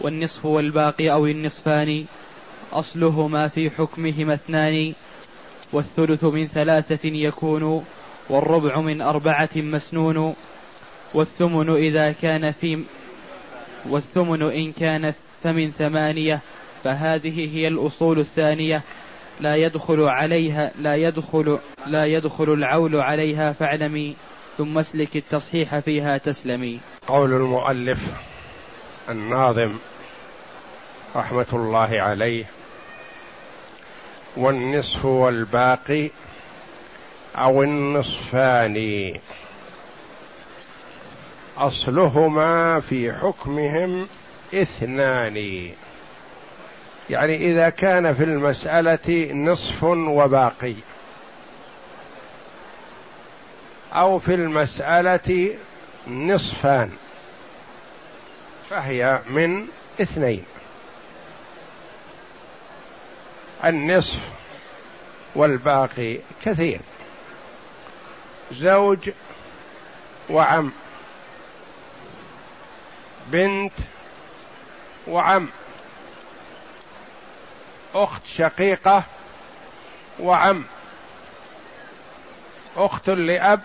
والنصف والباقي أو النصفان أصلهما في حكمهما اثنان والثلث من ثلاثة يكون والربع من أربعة مسنون والثمن إذا كان في والثمن إن كان فمن ثمانية فهذه هي الأصول الثانية لا يدخل عليها لا يدخل لا يدخل العول عليها فاعلمي ثم اسلك التصحيح فيها تسلمي. قول المؤلف الناظم رحمة الله عليه والنصف والباقي أو النصفان. أصلهما في حكمهم اثنان. يعني إذا كان في المسألة نصف وباقي أو في المسألة نصفان فهي من اثنين. النصف والباقي كثير. زوج وعم. بنت وعم. أخت شقيقة وعم. أخت لأب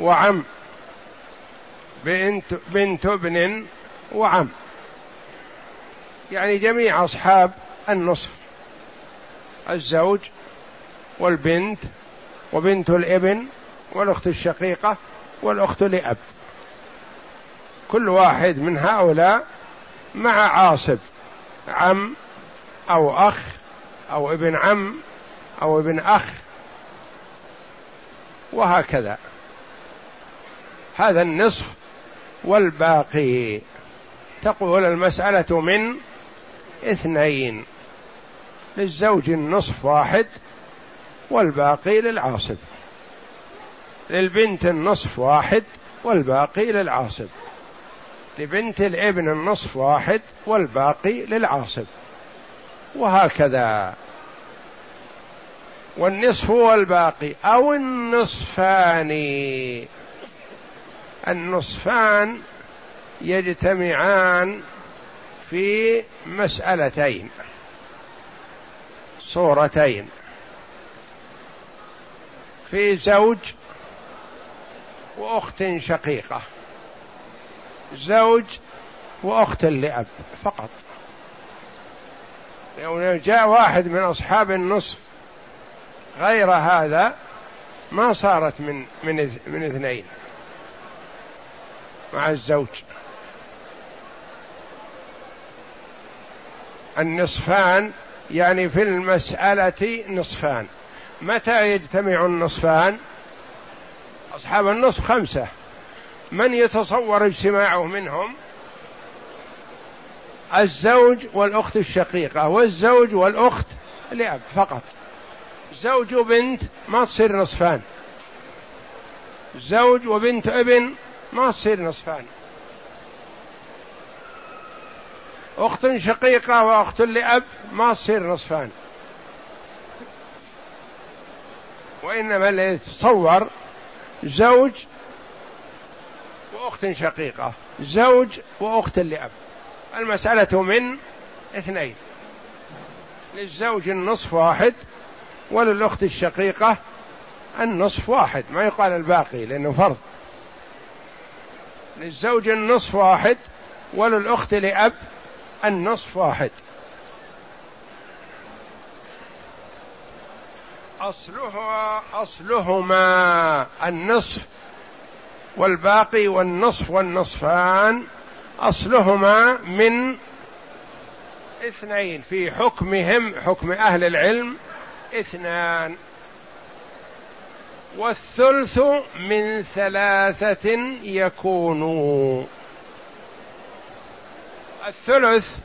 وعم. بنت بنت ابن وعم. يعني جميع أصحاب النصف. الزوج والبنت وبنت الابن والأخت الشقيقة والأخت لأب. كل واحد من هؤلاء مع عاصب عم أو أخ أو ابن عم أو ابن أخ وهكذا. هذا النصف والباقي. تقول المسألة من اثنين. للزوج النصف واحد والباقي للعاصب للبنت النصف واحد والباقي للعاصب لبنت الابن النصف واحد والباقي للعاصب وهكذا. والنصف والباقي أو النصفان. النصفان يجتمعان في مسألتين. صورتين. في زوج وأخت شقيقة. زوج وأخت لأب فقط. لو جاء واحد من أصحاب النصف غير هذا ما صارت من من من اثنين مع الزوج. النصفان يعني في المسألة نصفان. متى يجتمع النصفان؟ أصحاب النصف خمسة. من يتصور اجتماعه منهم؟ الزوج والأخت الشقيقة والزوج والأخت لأب فقط. زوج وبنت ما تصير نصفان. زوج وبنت ابن ما تصير نصفان. أخت شقيقة وأخت لأب ما تصير نصفان. وإنما اللي يتصور زوج وأخت شقيقة زوج وأخت لأب. المسألة من اثنين. للزوج النصف واحد وللأخت الشقيقة النصف واحد. ما يقال الباقي لأنه فرض. للزوج النصف واحد وللأخت لأب النصف واحد. أصلها أصلهما. النصف والباقي والنصف والنصفان أصلهما من اثنين. في حكمهم حكم أهل العلم اثنان. والثلث من ثلاثة يكون الثلث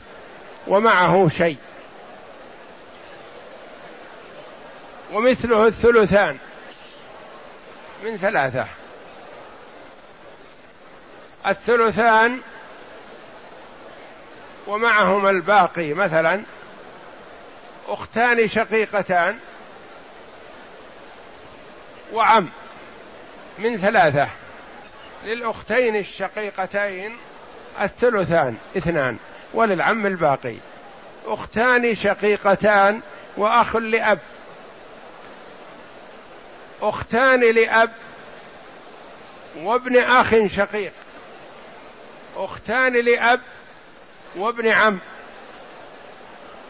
ومعه شيء. ومثله الثلثان من ثلاثة. الثلثان ومعهما الباقي مثلا أختان شقيقتان وعم من ثلاثة. للأختين الشقيقتين الثلثان اثنان وللعم الباقي. أختان شقيقتان وأخ لأب. أختان لأب وابن أخ شقيق. أختان لأب وابن عم.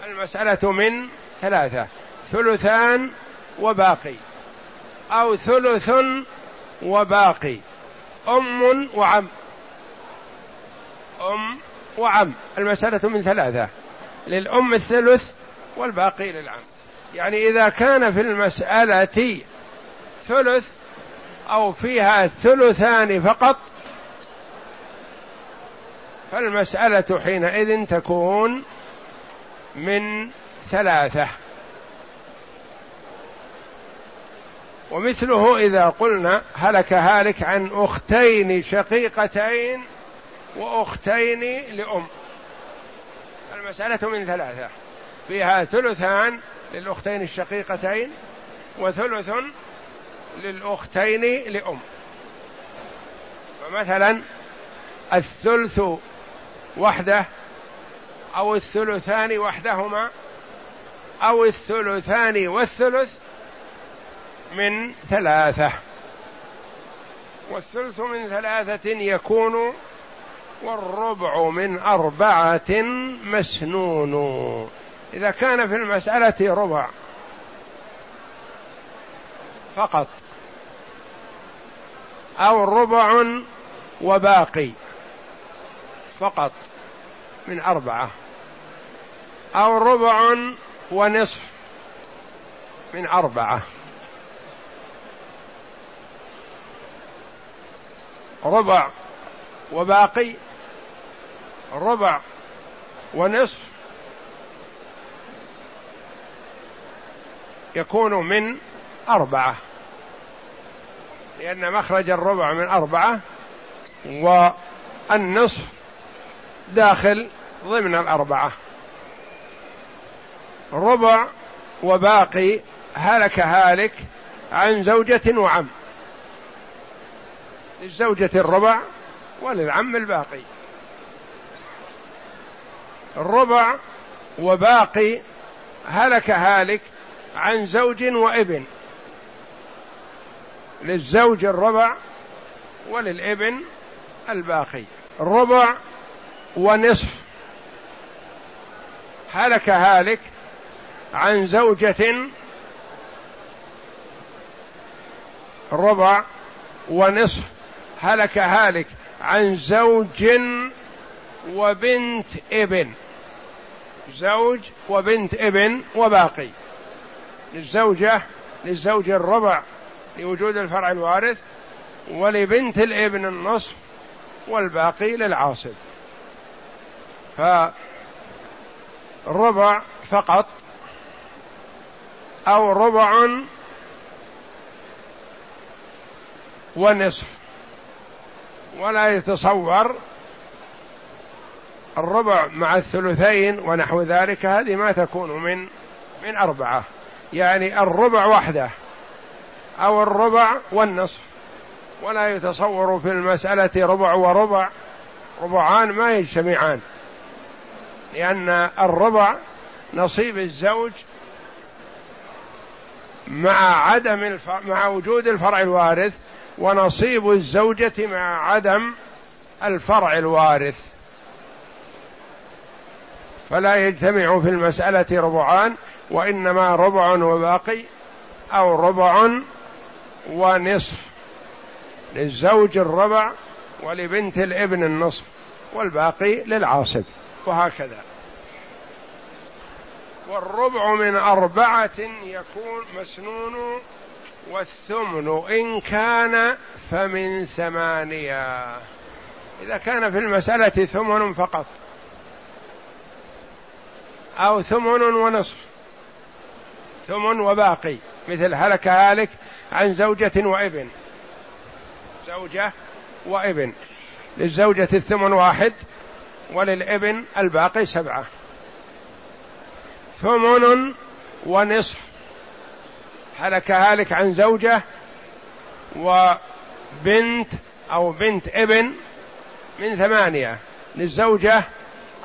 المسألة من ثلاثة ثلثان وباقي. أو ثلث وباقي أم وعم. أم وعم. المسألة من ثلاثة. للأم الثلث والباقي للعم. يعني إذا كان في المسألة ثلث أو فيها ثلثان فقط فالمسألة حينئذ تكون من ثلاثة. ومثله إذا قلنا هلك هالك عن أختين شقيقتين وأختين لأم. المسألة من ثلاثة. فيها ثلثان للأختين الشقيقتين وثلث للأختين لأم. فمثلا الثلث وحده أو الثلثان وحدهما أو الثلثان والثلث من ثلاثة. والثلث من ثلاثة يكون والربع من أربعة مسنون. إذا كان في المسألة ربع. فقط. أو ربع وباقي. فقط. من أربعة. أو ربع ونصف. من أربعة. ربع وباقي ربع ونصف يكون من أربعة لأن مخرج الربع من أربعة والنصف داخل ضمن الأربعة. ربع وباقي هلك هالك عن زوجة وعم للزوجة الربع وللعم الباقي. الربع وباقي هلك هالك عن زوج وابن. للزوج الربع وللابن الباقي. ربع ونصف. هلك هالك عن زوجة ربع ونصف. هلك هالك عن زوج وبنت ابن. زوج وبنت ابن وباقي. للزوجة للزوج الربع لوجود الفرع الوارث ولبنت الابن النصف والباقي للعاصب. فربع فقط أو ربع ونصف. ولا يتصور الربع مع الثلثين ونحو ذلك هذه ما تكون من من أربعة. يعني الربع وحده أو الربع والنصف. ولا يتصور في المسألة ربع وربع. ربعان ما يجتمعان. لأن الربع نصيب الزوج مع عدم الف... مع وجود الفرع الوارث ونصيب الزوجة مع عدم الفرع الوارث. فلا يجتمع في المسألة ربعان وإنما ربع وباقي أو ربع ونصف للزوج الربع ولبنت الابن النصف والباقي للعاصب وهكذا. والربع من أربعة يكون مسنون والثمن إن كان فمن ثمانية. إذا كان في المسألة ثمن فقط. أو ثمن ونصف. ثمن وباقي مثل هلك هالك عن زوجة وابن. زوجة وابن. للزوجة الثمن واحد وللابن الباقي سبعة. ثمن ونصف. هلك هالك عن زوجة وبنت أو بنت ابن من ثمانية. للزوجة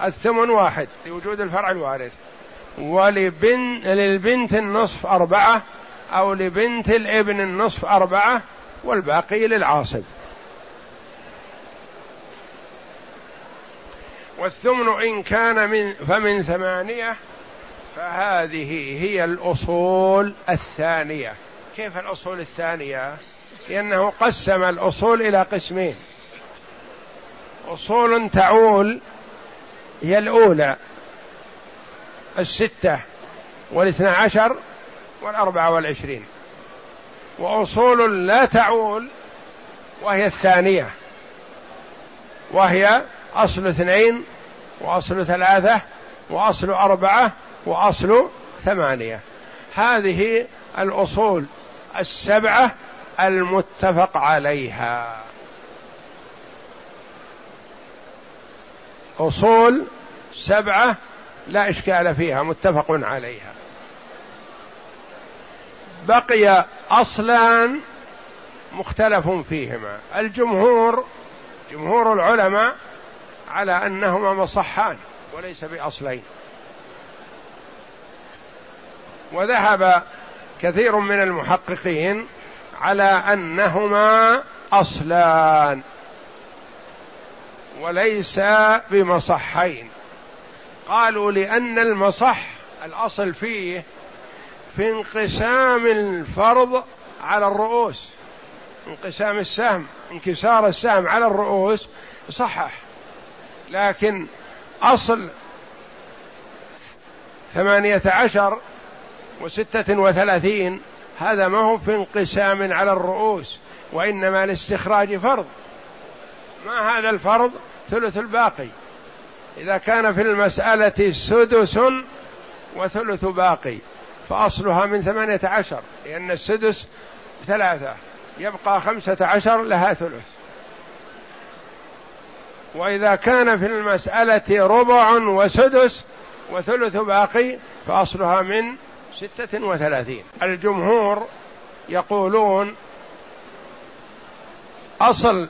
الثمن واحد لوجود الفرع الوارث. ولبن للبنت النصف أربعة أو لبنت الابن النصف أربعة والباقي للعاصب. والثمن إن كان من فمن ثمانية فهذه هي الأصول الثانية. كيف الأصول الثانية؟ لأنه قسم الأصول إلى قسمين. أصول تعول هي الأولى الستة والاثنى عشر والأربعة والعشرين. وأصول لا تعول وهي الثانية وهي أصل اثنين وأصل ثلاثة وأصل أربعة وأصل ثمانية. هذه الأصول السبعة المتفق عليها. أصول سبعة لا إشكال فيها متفق عليها. بقي أصلان مختلف فيهما. الجمهور جمهور العلماء على أنهما مصحان وليس بأصلين. وذهب كثير من المحققين على أنهما أصلان. وليس بمصحين. قالوا لأن المصح الأصل فيه في انقسام الفرض على الرؤوس. انقسام السهم انكسار السهم على الرؤوس صحح. لكن أصل ثمانية عشر وستة وثلاثين هذا ما هو في انقسام على الرؤوس وإنما لاستخراج فرض. ما هذا الفرض؟ ثلث الباقي. إذا كان في المسألة سدس وثلث باقي فأصلها من ثمانية عشر لأن السدس ثلاثة يبقى خمسة عشر لها ثلث. وإذا كان في المسألة ربع وسدس وثلث باقي فأصلها من ستة وثلاثين. الجمهور يقولون أصل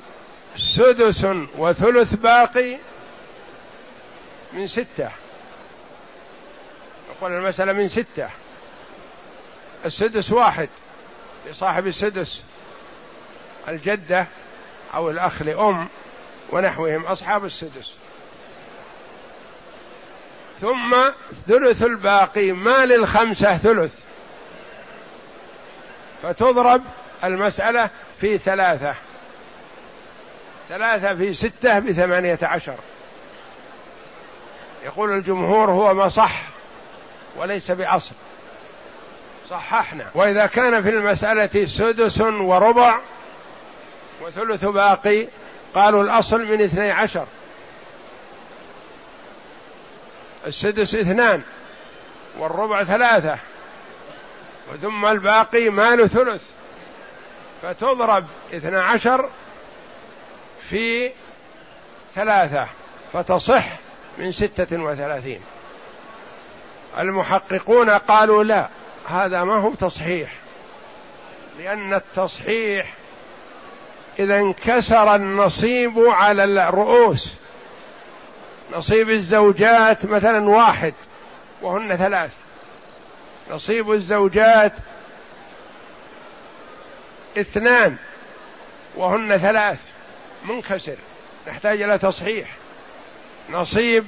سدس وثلث باقي من ستة. يقول المسألة من ستة. السدس واحد لصاحب السدس الجدة أو الأخ لأم ونحوهم أصحاب السدس. ثم ثلث الباقي ما للخمسة ثلث. فتضرب المسألة في ثلاثة. ثلاثة في ستة بثمانية عشر. يقول الجمهور هو ما صح وليس بأصل. صححنا. وإذا كان في المسألة سدس وربع وثلث باقي قالوا الأصل من اثني عشر. السدس اثنان والربع ثلاثة. وثم الباقي مال ثلث. فتضرب اثنا عشر في ثلاثة فتصح من ستة وثلاثين. المحققون قالوا لا هذا ما هو تصحيح. لأن التصحيح إذا انكسر النصيب على الرؤوس. نصيب الزوجات مثلا واحد وهن ثلاث. نصيب الزوجات اثنان وهن ثلاث. منكسر. نحتاج إلى تصحيح. نصيب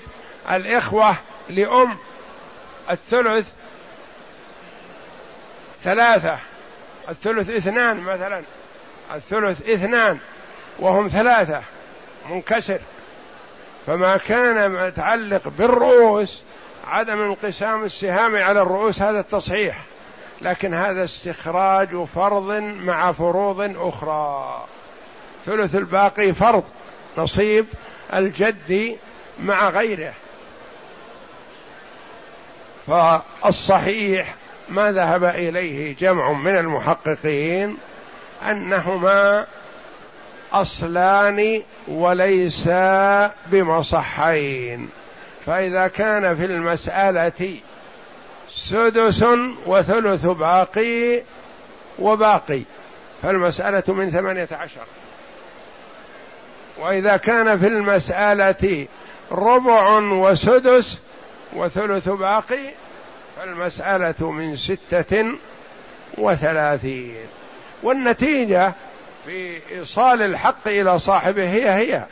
الإخوة لأم الثلث ثلاثة. الثلث اثنان مثلا. الثلث اثنان وهم ثلاثة. منكسر. فما كان متعلق بالرؤوس عدم انقسام السهام على الرؤوس هذا التصحيح. لكن هذا استخراج فرض مع فروض أخرى. ثلث الباقي فرض نصيب الجد مع غيره. فالصحيح ما ذهب إليه جمع من المحققين أنهما أصلان وليسا بمصحين فإذا كان في المسألة سدس وثلث باقي وباقي فالمسألة من ثمانية عشر. وإذا كان في المسألة ربع وسدس وثلث باقي فالمسألة من ستة وثلاثين. والنتيجة في إيصال الحق إلى صاحبه هي هي.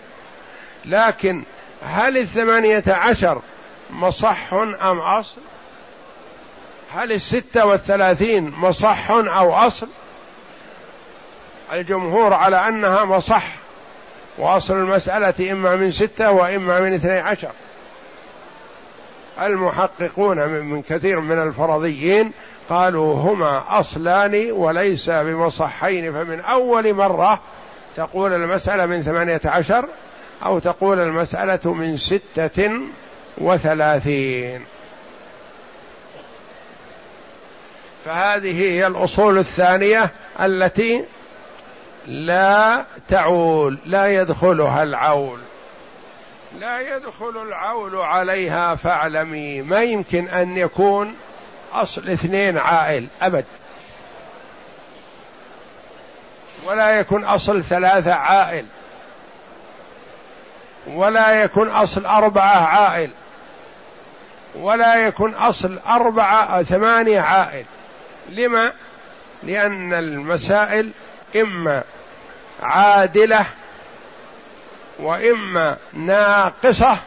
لكن هل الثمانية عشر مصح أم أصل؟ هل الستة والثلاثين مصح أو أصل؟ الجمهور على أنها مصح. وأصل المسألة إما من ستة وإما من اثني عشر. المحققون من كثير من الفرضيين قالوا هما أصلان وليس بمصحين فمن أول مرة تقول المسألة من ثمانية عشر أو تقول المسألة من ستة وثلاثين. فهذه هي الأصول الثانية التي لا تعول لا يدخلها العول. لا يدخل العول عليها فاعلمي. ما يمكن أن يكون أصل اثنين عائل أبد. ولا يكون أصل ثلاثة عائل. ولا يكون أصل أربعة عائل. ولا يكون أصل أربعة ثمانية عائل. لما؟ لأن المسائل إما عادلة وإما ناقصة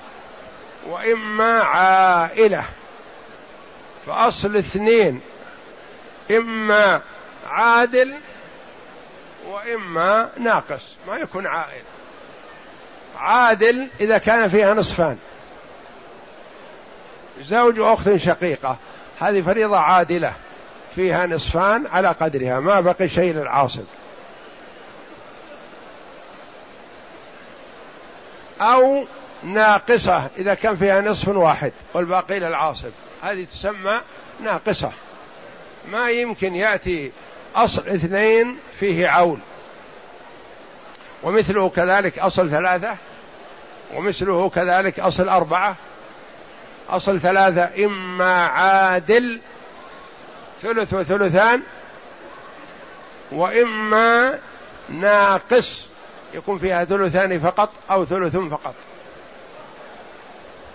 وإما عائلة. فأصل اثنين إما عادل وإما ناقص ما يكون عائل. عادل إذا كان فيها نصفان. زوج واخت شقيقة هذه فريضة عادلة فيها نصفان على قدرها ما بقي شيء للعاصب أو ناقصة إذا كان فيها نصف واحد. والباقي للعاصب هذه تسمى ناقصة. ما يمكن يأتي أصل اثنين فيه عول ومثله كذلك أصل ثلاثة. ومثله كذلك أصل أربعة. أصل ثلاثة إما عادل ثلث وثلثان. وإما ناقص. يكون فيها ثلثان فقط أو ثلث فقط.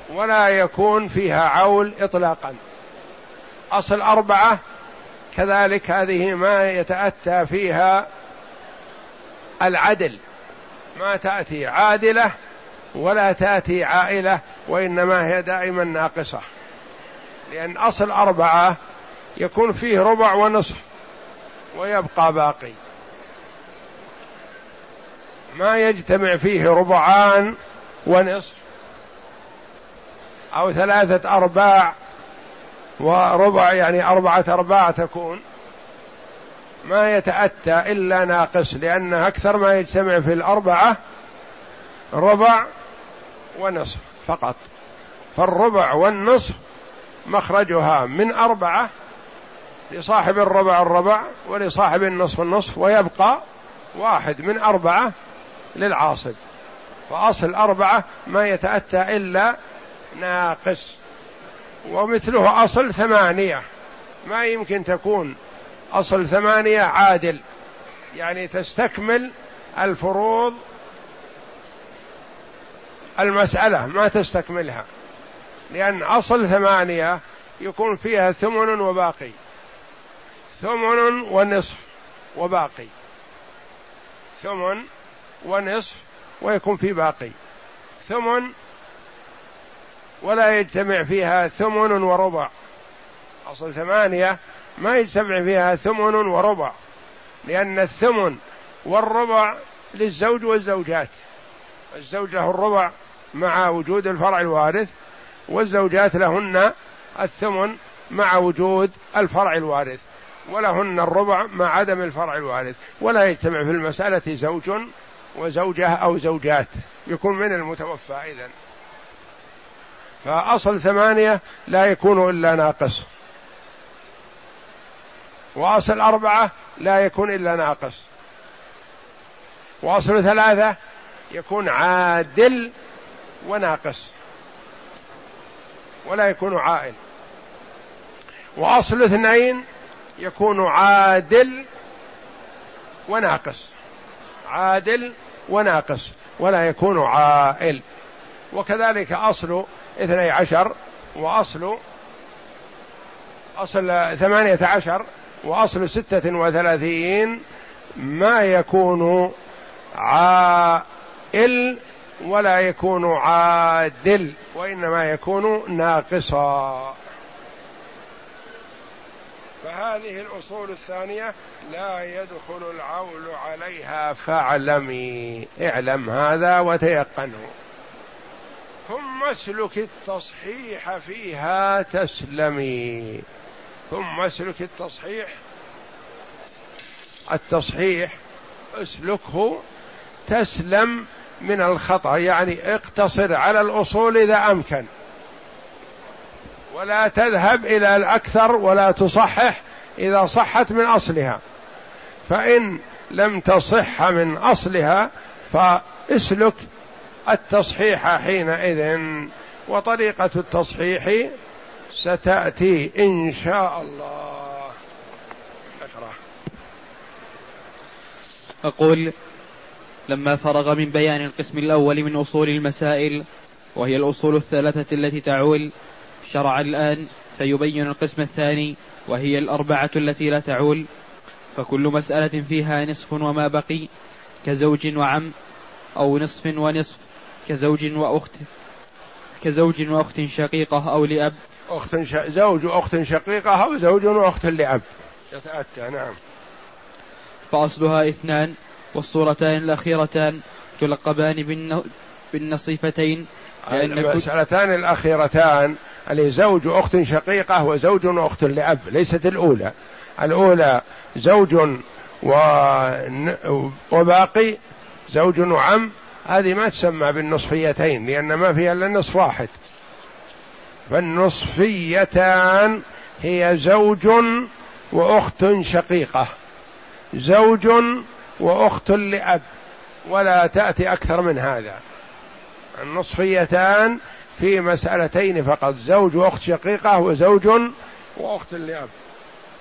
ولا يكون فيها عول إطلاقا. أصل أربعة كذلك هذه ما يتأتى فيها العدل. ما تأتي عادلة ولا تأتي عائلة وإنما هي دائما ناقصة. لأن أصل أربعة يكون فيه ربع ونصف ويبقى باقي. ما يجتمع فيه ربعان ونصف أو ثلاثة أرباع وربع يعني أربعة أرباع تكون ما يتأتى إلا ناقص لأن أكثر ما يجتمع في الأربعة ربع ونصف فقط. فالربع والنصف مخرجها من أربعة لصاحب الربع الربع ولصاحب النصف النصف ويبقى واحد من أربعة للعاصب فأصل أربعة ما يتأتى إلا ناقص. ومثله أصل ثمانية. ما يمكن تكون أصل ثمانية عادل. يعني تستكمل الفروض المسألة ما تستكملها. لأن أصل ثمانية يكون فيها ثمن وباقي. ثمن ونصف وباقي. ثمن ونصف ويكون في باقي. ثمن ولا يجتمع فيها ثمن وربع. أصل ثمانية ما يجتمع فيها ثمن وربع لأن الثمن والربع للزوج والزوجات. الزوج له الربع مع وجود الفرع الوارث والزوجات لهن الثمن مع وجود الفرع الوارث ولهن الربع مع عدم الفرع الوارث. ولا يجتمع في المسألة زوج وزوجة أو زوجات. يكون من المتوفى إذن. فأصل ثمانية لا يكون إلا ناقص. وأصل أربعة لا يكون إلا ناقص. وأصل ثلاثة يكون عادل وناقص. ولا يكون عائل. وأصل اثنين يكون عادل وناقص. عادل وناقص ولا يكون عائل. وكذلك أصل اثني عشر وأصل أصل ثمانية عشر وأصل ستة وثلاثين ما يكون عائل ولا يكون عادل وإنما يكون ناقصا. فهذه الأصول الثانية لا يدخل العول عليها فاعلمي اعلم هذا وتيقنه. ثم اسلك التصحيح فيها تسلمي. ثم اسلك التصحيح. التصحيح اسلكه تسلم من الخطأ يعني اقتصر على الأصول إذا أمكن. ولا تذهب إلى الأكثر ولا تصحح إذا صحت من أصلها. فإن لم تصح من أصلها فاسلك التصحيح حينئذ وطريقة التصحيح ستأتي إن شاء الله. أقرأ. أقول لما فرغ من بيان القسم الأول من أصول المسائل وهي الأصول الثلاثة التي تعول شرع الآن فيبين القسم الثاني وهي الأربعة التي لا تعول. فكل مسألة فيها نصف وما بقي كزوج وعم أو نصف ونصف كزوج وأخت كزوج وأخت شقيقة أو لأب. أخت ش... زوج وأخت شقيقة أو زوج وأخت لأب. يتأتى نعم. فأصلها اثنان والصورتان الأخيرتان تلقبان بالن... بالنصيفتين لأن المسألتان الأخيرتان اللي زوج أخت شقيقة وزوج وأخت لأب ليست الأولى. الأولى زوج و... وباقي زوج وعم. هذه ما تسمى بالنصفيتين لأن ما فيها إلا نصف واحد. فالنصفيتان هي زوج وأخت شقيقة. زوج وأخت لأب ولا تأتي أكثر من هذا. النصفيتان في مسألتين فقط زوج وأخت شقيقة وزوج وأخت لأب.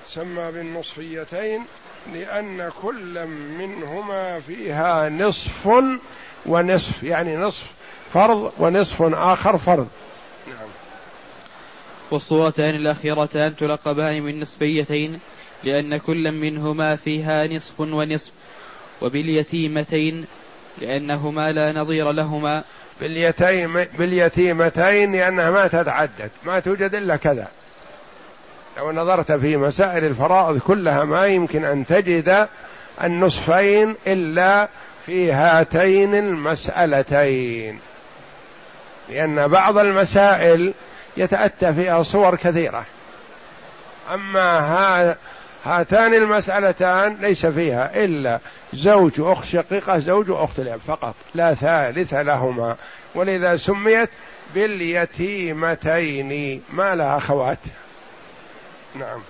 سمى بالنصفيتين لأن كل منهما فيها نصف ونصف يعني نصف فرض ونصف آخر فرض. نعم. والصورتان الأخيرتان تلقبان من نصفيتين لأن كل منهما فيها نصف ونصف وباليتيمتين لأنهما لا نظير لهما. باليتيم باليتيمتين لأنها ما تتعدد. ما توجد إلا كذا. لو نظرت في مسائل الفرائض كلها ما يمكن أن تجد النصفين إلا في هاتين المسألتين. لأن بعض المسائل يتأتى فيها صور كثيرة. أما هاتان المسألتان ليس فيها إلا زوج أخت شقيقة زوج أخت الأب فقط لا ثالث لهما. ولذا سميت باليتيمتين. ما لها أخوات؟ نعم.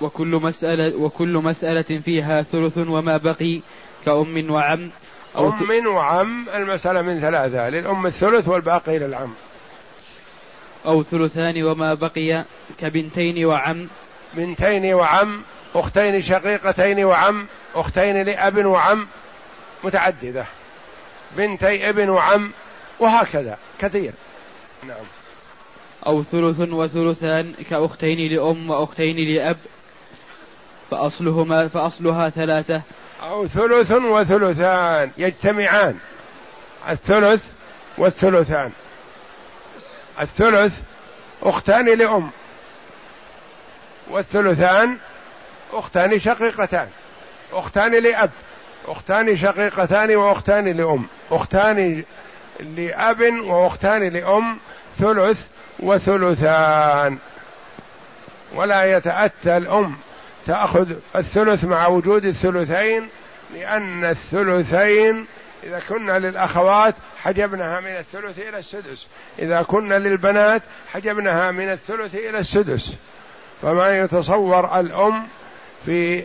وكل مسألة وكل مسألة فيها ثلث وما بقي كأم وعم أو أم وعم المسألة من ثلاثة للأم الثلث والباقي للعم. أو ثلثان وما بقي كبنتين وعم بنتين وعم أختين شقيقتين وعم أختين لأب وعم متعددة. بنتي ابن وعم وهكذا كثير. نعم. أو ثلث وثلثان كأختين لأم وأختين لأب فأصلهما فأصلها ثلاثة. أو ثلث وثلثان يجتمعان. الثلث والثلثان. الثلث أختان لأم. والثلثان أختان شقيقتان أختان لأب أختان شقيقتان وأختان لأم أختان لأب وأختان لأم ثلث وثلثان. ولا يتأتى الأم تأخذ الثلث مع وجود الثلثين لأن الثلثين إذا كنا للأخوات حجبناها من الثلث إلى السدس إذا كنا للبنات حجبناها من الثلث إلى السدس. فما يتصور الأم في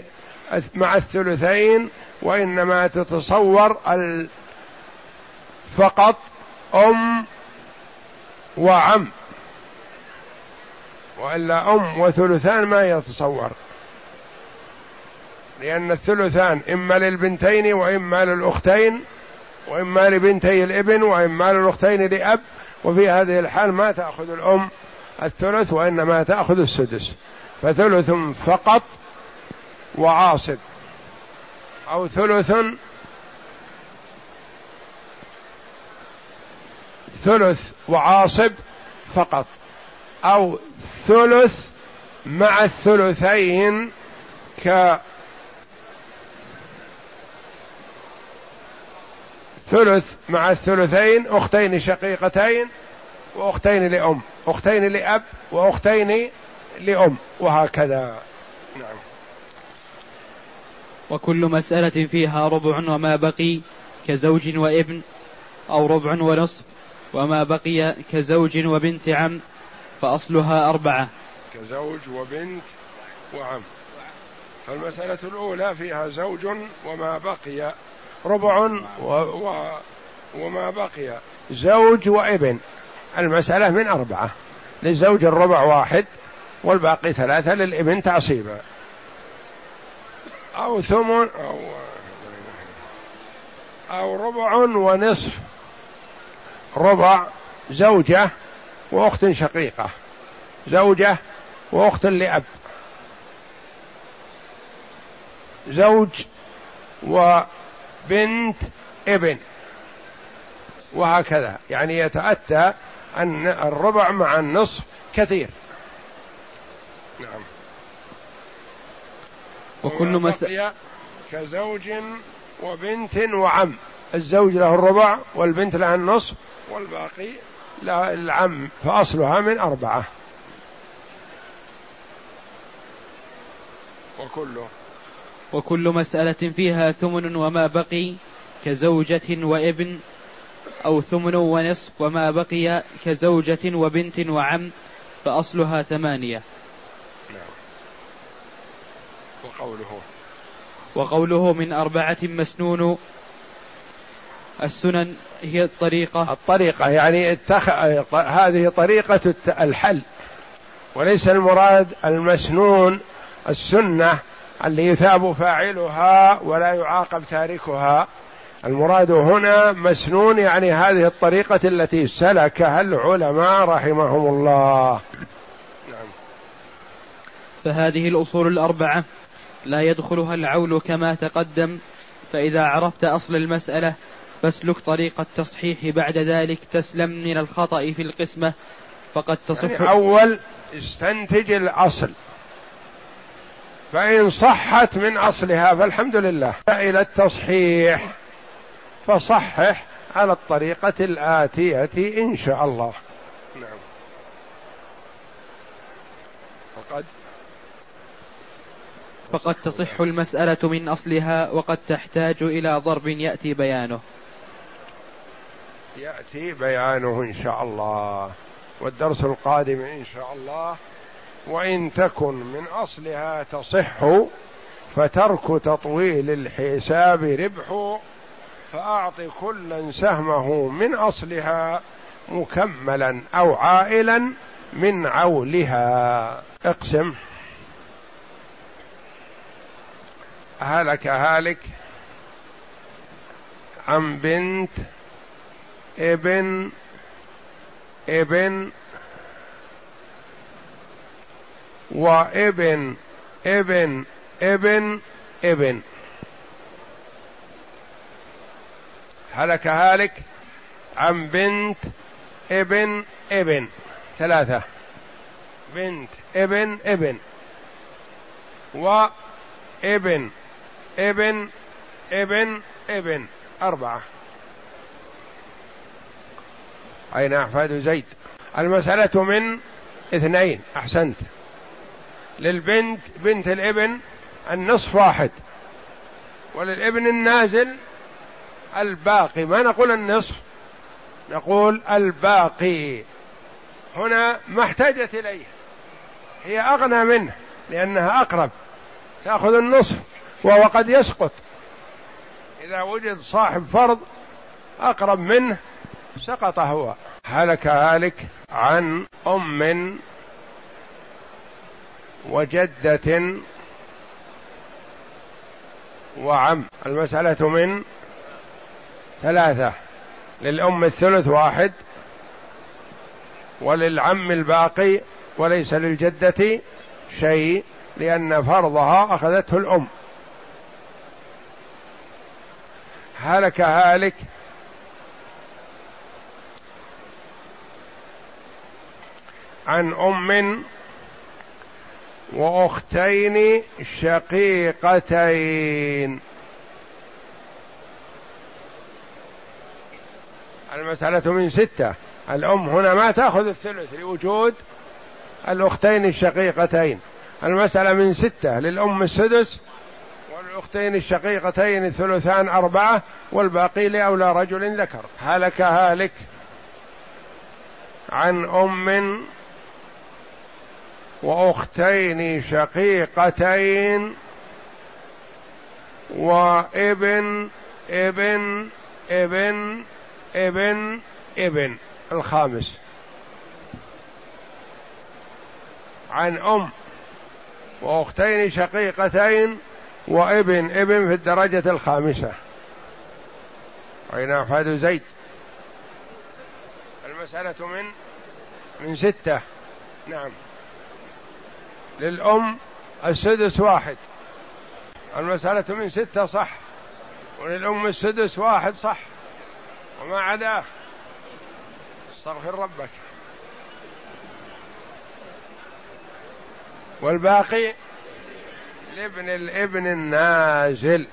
مع الثلثين وإنما تتصور فقط أم وعم. وإلا أم وثلثان ما يتصور. لأن الثلثان إما للبنتين وإما للأختين وإما لبنتي الإبن وإما للأختين لأب وفي هذه الحال ما تأخذ الأم الثلث وإنما تأخذ السدس. فثلث فقط وعاصب أو ثلث ثلث وعاصب فقط. أو ثلث مع الثلثين ك ثلث مع الثلثين أختين شقيقتين وأختين لأم أختين لأب وأختين لأم وهكذا. نعم. وكل مسألة فيها ربع وما بقي كزوج وابن أو ربع ونصف وما بقي كزوج وبنت عم فأصلها أربعة. كزوج وبنت وعم. فالمسألة الأولى فيها زوج وما بقي ربع و و وما بقي. زوج وابن. المسألة من أربعة. للزوج الربع واحد والباقي ثلاثة للابن تعصيبا. أو ثمن أو أو ربع ونصف. ربع زوجة وأخت شقيقة. زوجة وأخت لأب. زوج وبنت ابن. وهكذا. يعني يتأتى الربع مع النصف كثير. نعم. وكل مسألة كزوج وبنت وعم. الزوج له الربع والبنت لها النصف والباقي لا العم. فأصلها من أربعة. وكله. وكل مسألة فيها ثمن وما بقي كزوجة وابن أو ثمن ونصف وما بقي كزوجة وبنت وعم فأصلها ثمانية. نعم. وقوله. وقوله من أربعة مسنون. السنن هي الطريقة. الطريقة يعني اتخ... هذه طريقة الحل. وليس المراد المسنون السنة اللي يثاب فاعلها ولا يعاقب تاركها. المراد هنا مسنون يعني هذه الطريقة التي سلكها العلماء رحمهم الله نعم. فهذه الأصول الأربعة لا يدخلها العول كما تقدم فإذا عرفت أصل المسألة فاسلك طريق التصحيح بعد ذلك تسلم من الخطأ في القسمة فقد تصح يعني أول استنتج الأصل فإن صحت من أصلها فالحمد لله إلى التصحيح فصحح على الطريقة الآتية إن شاء الله. نعم. وقد فقد تصح المسألة من أصلها وقد تحتاج إلى ضرب يأتي بيانه. يأتي بيانه إن شاء الله. والدرس القادم إن شاء الله. وإن تكن من أصلها تصح فترك تطويل الحساب ربح فاعط كلا سهمه من أصلها مكملا أو عائلا من عولها. اقسم. هلك هالك عن بنت ابن ابن وابن ابن ابن ابن هلك هالك عن بنت ابن ابن. ثلاثة. بنت ابن ابن. وابن ابن ابن ابن. أربعة. أين أحفاد زيد؟ المسألة من اثنين. أحسنت. للبنت بنت الابن النصف واحد. وللابن النازل الباقي ما نقول النصف نقول الباقي. هنا ما احتاجت إليه هي أغنى منه لأنها أقرب. تأخذ النصف وهو قد يسقط. إذا وجد صاحب فرض أقرب منه سقط هو. هلك هالك عن أم وجدة وعم. المسألة من ثلاثة. للأم الثلث واحد وللعم الباقي وليس للجدة شيء لأن فرضها أخذته الأم. هلك هالك. عن أم وأختين شقيقتين. المسألة من ستة. الأم هنا ما تأخذ الثلث لوجود الأختين الشقيقتين. المسألة من ستة للأم السدس وللأختين الشقيقتين الثلثان أربعة والباقي لأولى رجل ذكر. هلك هالك عن أم وأختين شقيقتين وابن ابن ابن ابن ابن. الخامس. عن أم وأختين شقيقتين وابن ابن في الدرجة الخامسة. أين أحفاد زيد؟ المسألة من من ستة. نعم. للأم السدس واحد. المسألة من ستة صح وللأم السدس واحد صح. وما عداه. استغفر ربك. والباقي لابن الابن النازل.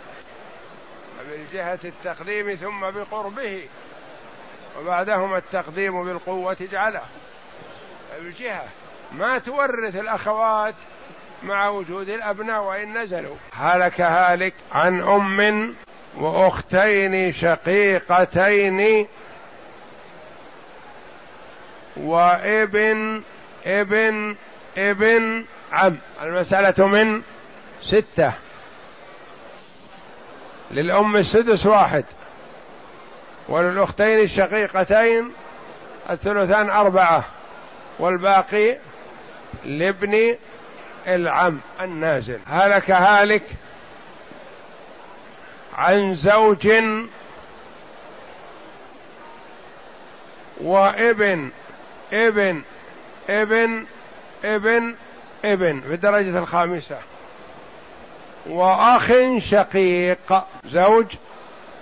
من جهة التقديم ثم بقربه. وبعدهما التقديم بالقوة جعله. الجهة ما تورث الأخوات مع وجود الأبناء وإن نزلوا. هلك هالك عن أم وأختين شقيقتين وابن ابن ابن عم. المسألة من ستة. للأم السدس واحد. وللأختين الشقيقتين الثلثان أربعة. والباقي لابن العم النازل. هلك هالك عن زوج وابن ابن ابن ابن ابن في الدرجة الخامسة. وأخ شقيق زوج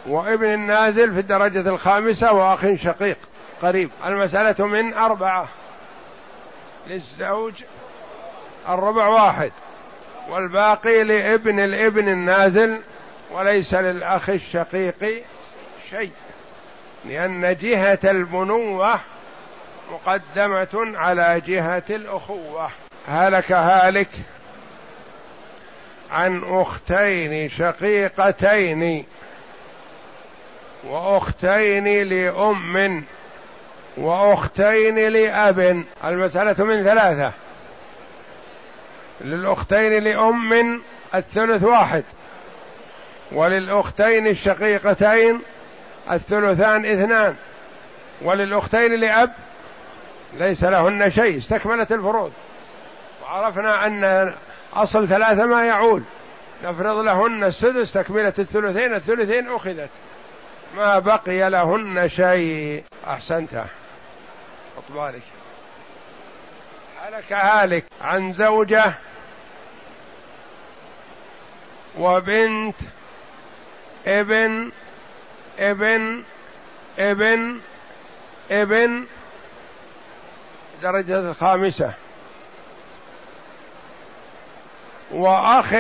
وابن النازل في الدرجة الخامسة وأخ شقيق قريب. المسألة من أربعة. للزوج الربع واحد والباقي لابن الابن النازل وليس للأخ الشقيق شيء لأن جهة البنوة مقدمة على جهة الأخوة. هلك هالك عن أختين شقيقتين وأختين لأم وأختين لأب. المسألة من ثلاثة. للأختين لأم الثلث واحد. وللأختين الشقيقتين الثلثان اثنان وللأختين لأب ليس لهن شيء استكملت الفروض. وعرفنا أن أصل ثلاثة ما يعول. نفرض لهن السدس تكمله الثلثين الثلثين أخذت. ما بقي لهن شيء. أحسنت. حط بالك هلك هالك عن زوجة وبنت ابن ابن ابن ابن درجة الخامسة. وأخ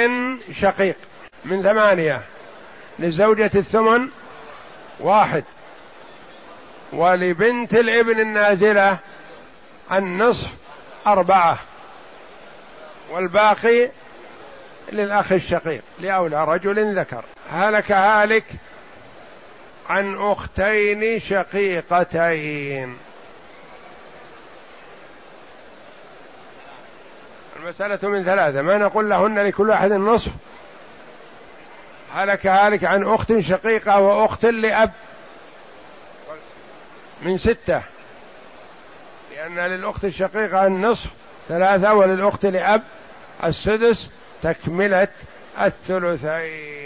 شقيق من ثمانية لزوجة الثمن واحد. ولبنت الابن النازلة النصف أربعة. والباقي للأخ الشقيق لأولى رجل ذكر. هلك هالك عن أختين شقيقتين. المسألة من ثلاثة ما نقول لهن لكل واحد النصف هلك هالك عن أخت شقيقة وأخت لأب من ستة. لأن للأخت الشقيقة النصف ثلاثة وللأخت لأب السدس تكملة الثلثين.